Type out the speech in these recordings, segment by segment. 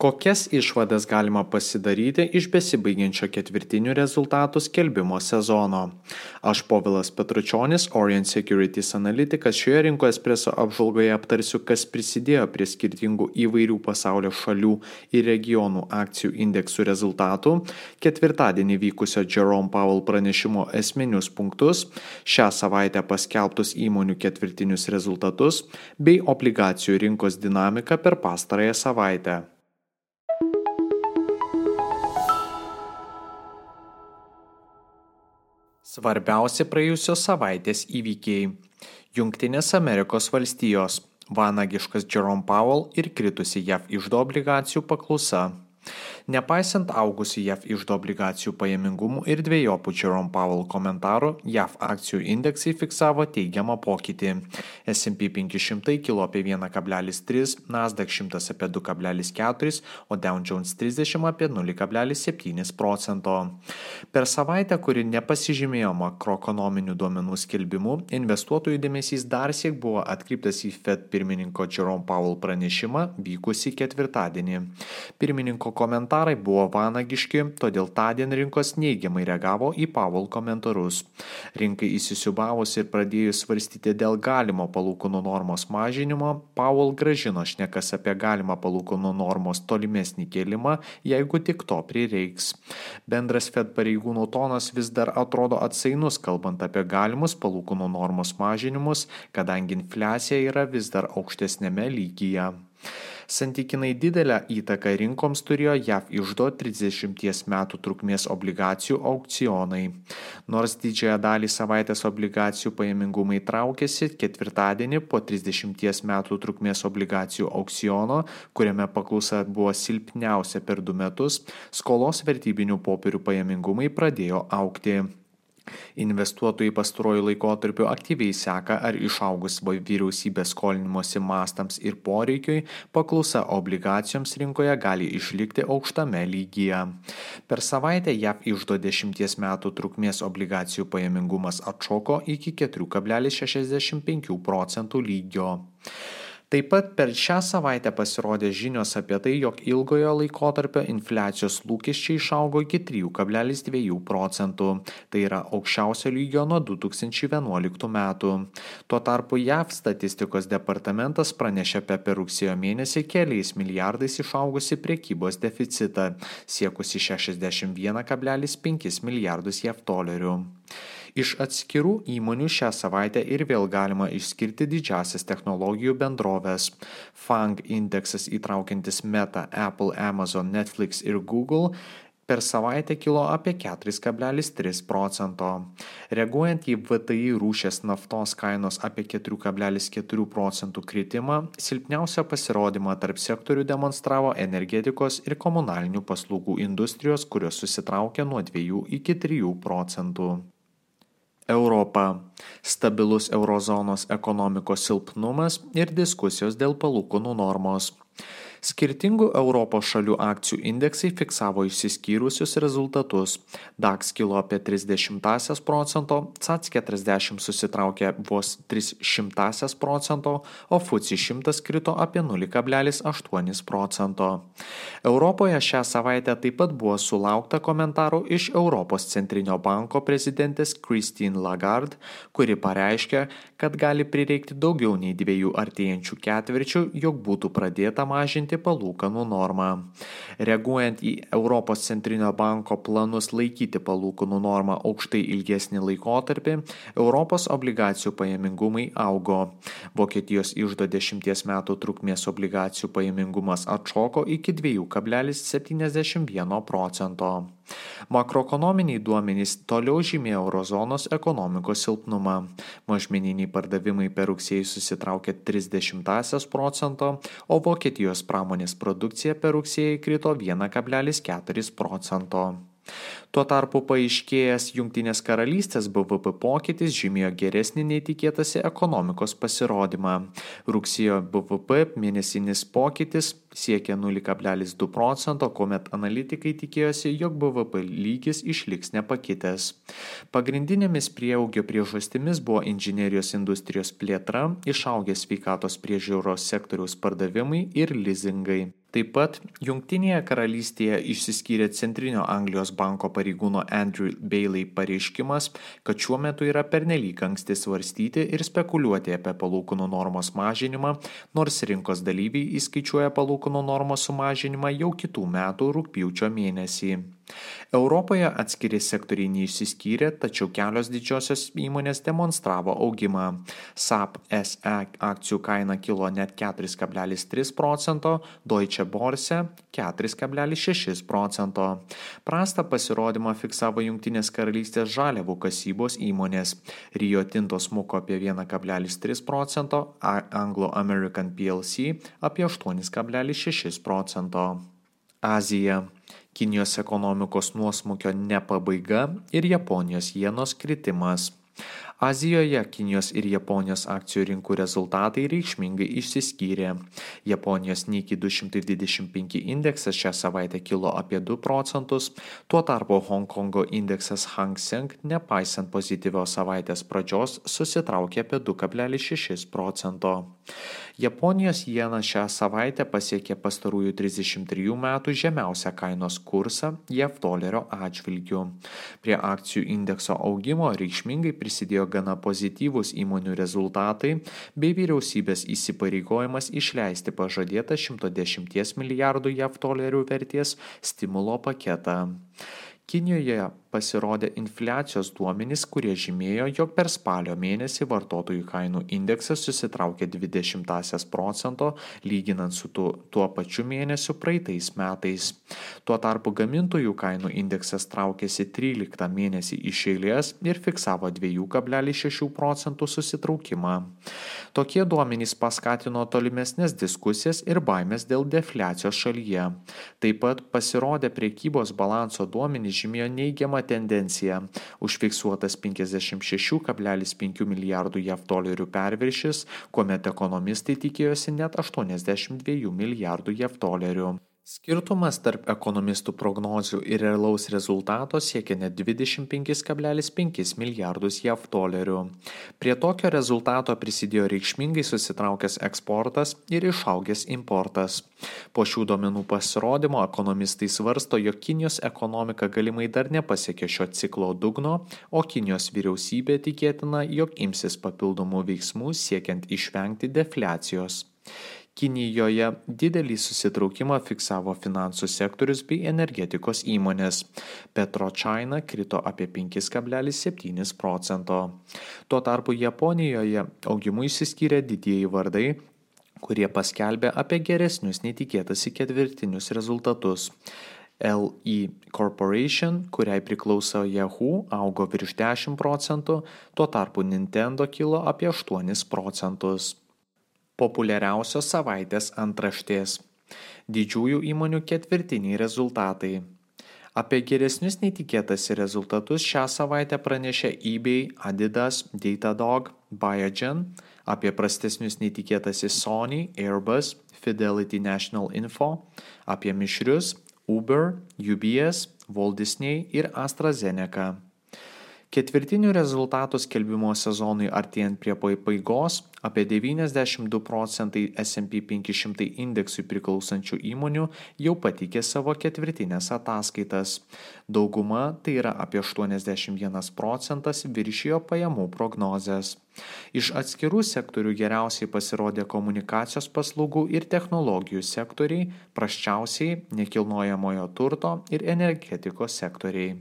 Kokias išvadas galima pasidaryti iš besibaigiančio ketvirtinių rezultatų skelbimo sezono? Aš Povilas Petručionis, Orient Securities analitikas, šioje rinko espreso apžvalgoje aptarsiu, kas prisidėjo prie skirtingų įvairių pasaulio šalių ir regionų akcijų indeksų rezultatų, ketvirtadienį vykusio Jerome Powell pranešimo esminius punktus, šią savaitę paskelbtus įmonių ketvirtinius rezultatus bei obligacijų rinkos dinamiką per pastarąją savaitę. Svarbiausi praėjusios savaitės įvykiai. Junktinės Amerikos valstijos. Vanagiškas Jerome Powell ir kritusi JAV išdo obligacijų paklausa. Nepaisant augusių JAV išdo obligacijų pajamingumų ir dviejopų Jerome Powell komentarų, JAV akcijų indeksai fiksavo teigiamą pokytį. S&P 500 kilo apie 1,3, Nasdaq 100 apie 2,4, o Dow Jones 30 apie 0,7 procento. Per savaitę, kuri nepasižymėjo makroekonominių duomenų skelbimų, investuotojų dėmesys dar siek buvo atkreiptas į Fed pirmininko Jerome Powell pranešimą vykusį ketvirtadienį. Pirmininko komentarai komentarai buvo vanagiški, todėl tądien rinkos neigiamai reagavo į Powell komentarus. Rinkai įsisiubavus ir pradėjus svarstyti dėl galimo palūkanų normos mažinimo, Powell gražino šnekas apie galimą palūkanų normos tolimesnį kėlimą, jeigu tik to prireiks. Bendras Fed pareigūnų tonas vis dar atrodo atsainus, kalbant apie galimus palūkanų normos mažinimus, kadangi infliacija yra vis dar aukštesnėme lygyje. Santykinai didelę įtaką rinkoms turėjo JAV išdo 30 metų trukmės obligacijų aukcionai. Nors didžiąją dalį savaitės obligacijų pajamingumai traukėsi, ketvirtadienį po 30 metų trukmės obligacijų aukciono, kuriame paklausa buvo silpniausia per du metus, skolos vertybinių popierių pajamingumai pradėjo aukti. Investuotojai pastaruoju laikotarpiu aktyviai seka, ar išaugus vyriausybės skolinimosi mastams ir poreikiui, paklausa obligacijoms rinkoje gali išlikti aukštame lygyje. Per savaitę JAV išdo 10 metų trukmės obligacijų pajamingumas atšoko iki 4,65 procentų lygio. Taip pat per šią savaitę pasirodė žinios apie tai, jog ilgojo laikotarpio infliacijos lūkesčiai išaugo iki 3,2 procentų. Tai yra aukščiausio lygio nuo 2011 metų. Tuo tarpu JAV statistikos departamentas pranešė apie per rugsėjo mėnesį keliais milijardais išaugusi priekybos deficitą, siekusi 61,5 milijardus JAV dolerių. Iš atskirų įmonių šią savaitę ir vėl galima išskirti didžiasias technologijų bendrovės. FANG indeksas įtraukiantis Meta, Apple, Amazon, Netflix ir Google per savaitę kilo apie 4,3 procento. Reaguojant į VTI rūšės naftos kainos apie 4,4 procentų kritimą, silpniausią pasirodymą tarp sektorių demonstravo energetikos ir komunalinių paslaugų industrijos, kurios susitraukė nuo 2 iki 3 procentų. Europa - stabilus eurozonos ekonomikos silpnumas ir diskusijos dėl palūkanų normos. Skirtingų Europos šalių akcijų indeksai fiksavo išsiskyrusius rezultatus. DAX kilo apie 30 procento, CAC 40 susitraukė vos 300 procento, o FUCI 100 krito apie 0,8 procento. Europoje šią savaitę taip pat buvo sulaukta komentarų iš Europos centrinio banko prezidentės Christine Lagarde, kuri pareiškė, kad gali prireikti daugiau nei dviejų artėjančių ketvirčių, jog būtų pradėta mažinti mažinti palūkanų normą. Reaguojant į Europos centrinio banko planus laikyti palūkanų normą aukštai ilgesnį laikotarpį, Europos obligacijų pajamingumai augo. Vokietijos išdo 10 metų trukmės obligacijų pajamingumas atšoko iki 2,71 procento. Makroekonominiai duomenys toliau žymė eurozonos ekonomikos silpnumą. Mažmeniniai pardavimai per rugsėjį susitraukė 30 procento, o Vokietijos pramonės produkcija per rugsėjį krito 1,4 procento. Tuo tarpu paaiškėjęs Junktinės karalystės BVP pokytis žymėjo geresnį nei tikėtasi ekonomikos pasirodymą. Rugsėjo BVP mėnesinis pokytis siekia 0,2 procento, kuomet analitikai tikėjosi, jog BVP lygis išliks nepakitęs. Pagrindinėmis prieaugio priežastimis buvo inžinierijos industrijos plėtra, išaugę sveikatos priežiūros sektoriaus pardavimai ir leasingai. Taip pat Junktinėje karalystėje išsiskyrė Centrinio Anglijos banko pareigūno Andrew Bailey pareiškimas, kad šiuo metu yra pernelyg anksti svarstyti ir spekuliuoti apie palūkanų normos mažinimą, nors rinkos dalyviai įskaičiuoja palūkanų normos sumažinimą jau kitų metų rūpjūčio mėnesį. Europoje atskiri sektoriai neišsiskyrė, tačiau kelios didžiosios įmonės demonstravo augimą. SAP SE akcijų kaina kilo net 4,3 procento, Deutsche Börse 4,6 procento. Prastą pasirodymą fiksavo Junktinės karalystės žaliavų kasybos įmonės. Rio Tinto smuko apie 1,3 procento, Anglo American PLC apie 8,6 procento. Azija. Kinijos ekonomikos nuosmukio ne pabaiga ir Japonijos jenos kritimas. Azijoje Kinijos ir Japonijos akcijų rinkų rezultatai reikšmingai išsiskyrė. Japonijos Niki 225 indeksas šią savaitę kilo apie 2 procentus, tuo tarpu Hongkongo indeksas Hang Seng, nepaisant pozityvios savaitės pradžios, susitraukė apie 2,6 procento. Japonijos jena šią savaitę pasiekė pastarųjų 33 metų žemiausią kainos kursą JAV dolerio atžvilgiu. Prie akcijų indekso augimo reikšmingai prisidėjo gana pozityvūs įmonių rezultatai bei vyriausybės įsipareigojimas išleisti pažadėtą 110 milijardų JAV dolerių vertės stimulo paketą. Kinijoje pasirodė infliacijos duomenys, kurie žymėjo, jog per spalio mėnesį vartotojų kainų indeksas susitraukė 20 procento lyginant su tuo, tuo pačiu mėnesiu praeitais metais. Tuo tarpu gamintojų kainų indeksas traukėsi 13 mėnesį iš eilės ir fiksavo 2,6 procentų susitraukimą. Tokie duomenys paskatino tolimesnės diskusijas ir baimės dėl defliacijos šalyje. Taip pat pasirodė priekybos balanso duomenys žymėjo neigiamą neigiamą tendenciją užfiksuotas 56,5 milijardų JAV dolerių perviršis, kuomet ekonomistai tikėjosi net 82 milijardų JAV dolerių. Skirtumas tarp ekonomistų prognozių ir realaus rezultato siekia net 25,5 milijardus JAV dolerių. Prie tokio rezultato prisidėjo reikšmingai susitraukęs eksportas ir išaugęs importas. Po šių duomenų pasirodymo ekonomistai svarsto, jog Kinijos ekonomika galimai dar nepasiekė šio ciklo dugno, o Kinijos vyriausybė tikėtina, jog imsis papildomų veiksmų siekiant išvengti defliacijos. Kinijoje didelį susitraukimą fiksavo finansų sektorius bei energetikos įmonės. PetroChina krito apie 5,7 procento. Tuo tarpu Japonijoje augimu įsiskyrė didieji vardai, kurie paskelbė apie geresnius netikėtasi ketvirtinius rezultatus. LE Corporation, kuriai priklauso Yahoo, augo virš 10 procentų, tuo tarpu Nintendo kilo apie 8 procentus. Populiariausios savaitės antraštės. Didžiųjų įmonių ketvirtiniai rezultatai. Apie geresnius netikėtasi rezultatus šią savaitę pranešė eBay, Adidas, Datadog, Biogen, apie prastesnius netikėtasi Sony, Airbus, Fidelity National Info, apie mišrius Uber, UBS, Walt Disney ir AstraZeneca. Ketvirtinių rezultatų skelbimo sezonui artėjant prie pabaigos apie 92 procentai S&P 500 indeksui priklausančių įmonių jau patikė savo ketvirtinės ataskaitas. Dauguma, tai yra apie 81 procentas, viršijo pajamų prognozes. Iš atskirų sektorių geriausiai pasirodė komunikacijos paslaugų ir technologijų sektoriai, praščiausiai nekilnojamojo turto ir energetikos sektoriai.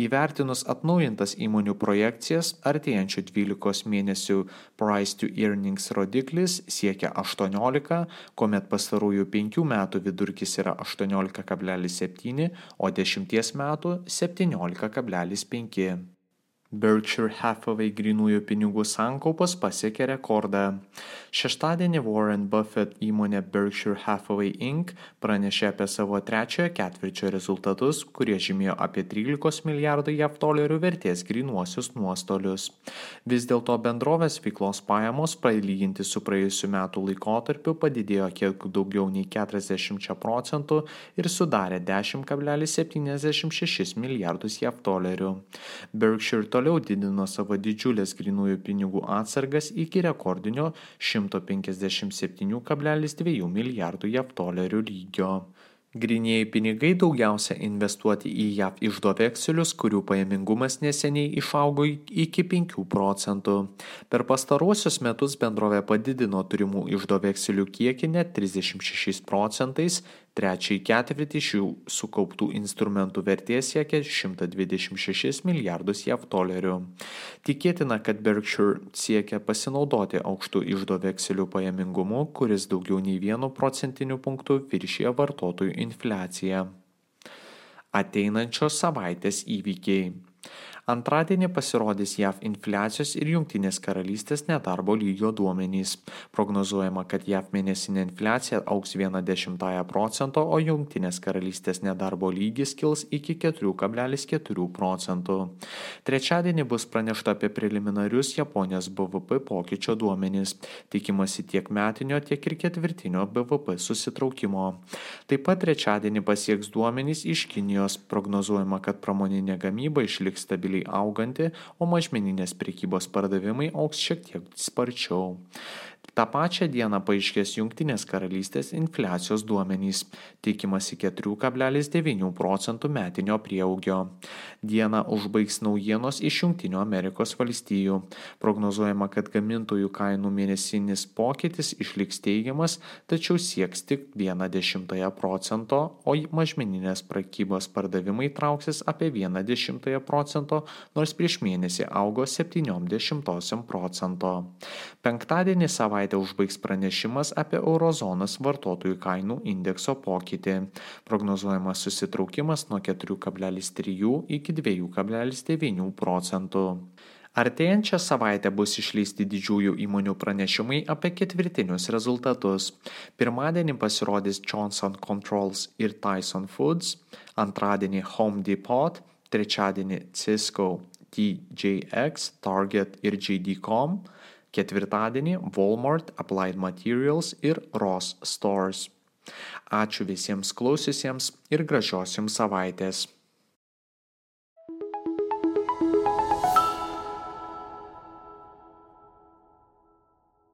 Įvertinus atnaujintas įmonių projekcijas, artėjančių 12 mėnesių price to earnings rodiklis siekia 18, kuomet pastarųjų 5 metų vidurkis yra 18,7, o 10 metų 17,5. Berkshire Hathaway grinųjų pinigų sankaupas pasiekė rekordą. Šeštadienį Warren Buffett įmonė Berkshire Hathaway Inc. pranešė apie savo trečiojo ketvirčio rezultatus, kurie žymėjo apie 13 milijardų JAV dolerių vertės grinuosius nuostolius. Vis dėlto bendrovės veiklos pajamos palyginti su praėjusiu metų laikotarpiu padidėjo kiek daugiau nei 40 procentų ir sudarė 10,76 milijardus JAV dolerių. Berkshire toliau didino savo didžiulės grinųjų pinigų atsargas iki rekordinio 157,2 milijardų JAV dolerių lygio. Grinieji pinigai daugiausia investuoti į JAV išdo vekselius, kurių pajamingumas neseniai išaugo iki 5 procentų. Per pastaruosius metus bendrovė padidino turimų išdo vekselių kiekį net 36 procentais, trečiąjį ketvirtį šių sukauptų instrumentų vertė siekia 126 milijardus JAV dolerių. Tikėtina, kad Berkshire siekia pasinaudoti aukštų išdo vekselių pajamingumu, kuris daugiau nei 1 procentiniu punktu viršyje vartotojų infliaciją. Ateinančios savaitės įvykiai. Antradienį pasirodys JAV infliacijos ir Junktinės karalystės nedarbo lygio duomenys. Prognozuojama, kad JAV mėnesinė infliacija auks 1,1 procento, o Junktinės karalystės nedarbo lygis kils iki 4,4 procentų. Trečiadienį bus pranešta apie preliminarius Japonijos BVP pokyčio duomenys. Tikimasi tiek metinio, tiek ir ketvirtinio BVP susitraukimo. Taip pat trečiadienį pasieks duomenys iš Kinijos. Prognozuojama, kad pramoninė gamyba išliks stabiliai smarkiai auganti, o mažmeninės prekybos pardavimai auks šiek tiek sparčiau. Ta pačią dieną paaiškės Junktinės karalystės infliacijos duomenys. Tikimasi 4,9 procentų metinio prieaugio. Dieną užbaigs naujienos iš Junktinių Amerikos valstijų. Prognozuojama, kad gamintojų kainų mėnesinis pokytis išliks teigiamas, tačiau sieks tik 1,1 procento, o mažmeninės prekybos pardavimai trauksis apie 1,1 procento, nors prieš mėnesį augo 70 procento. Penktadienį savaitę užbaigs pranešimas apie eurozonos vartotojų kainų indekso pokytį. Prognozuojamas susitraukimas nuo 4,3 iki 2,9 procentų. Artėjančią savaitę bus išleisti didžiųjų įmonių pranešimai apie ketvirtinius rezultatus. Pirmadienį pasirodys Johnson Controls ir Tyson Foods, antradienį Home Depot, trečiadienį Cisco, TJX, Target ir JD.com, Ketvirtadienį Walmart, Applied Materials ir Ross Stores. Ačiū visiems klausiusiems ir gražios jums savaitės.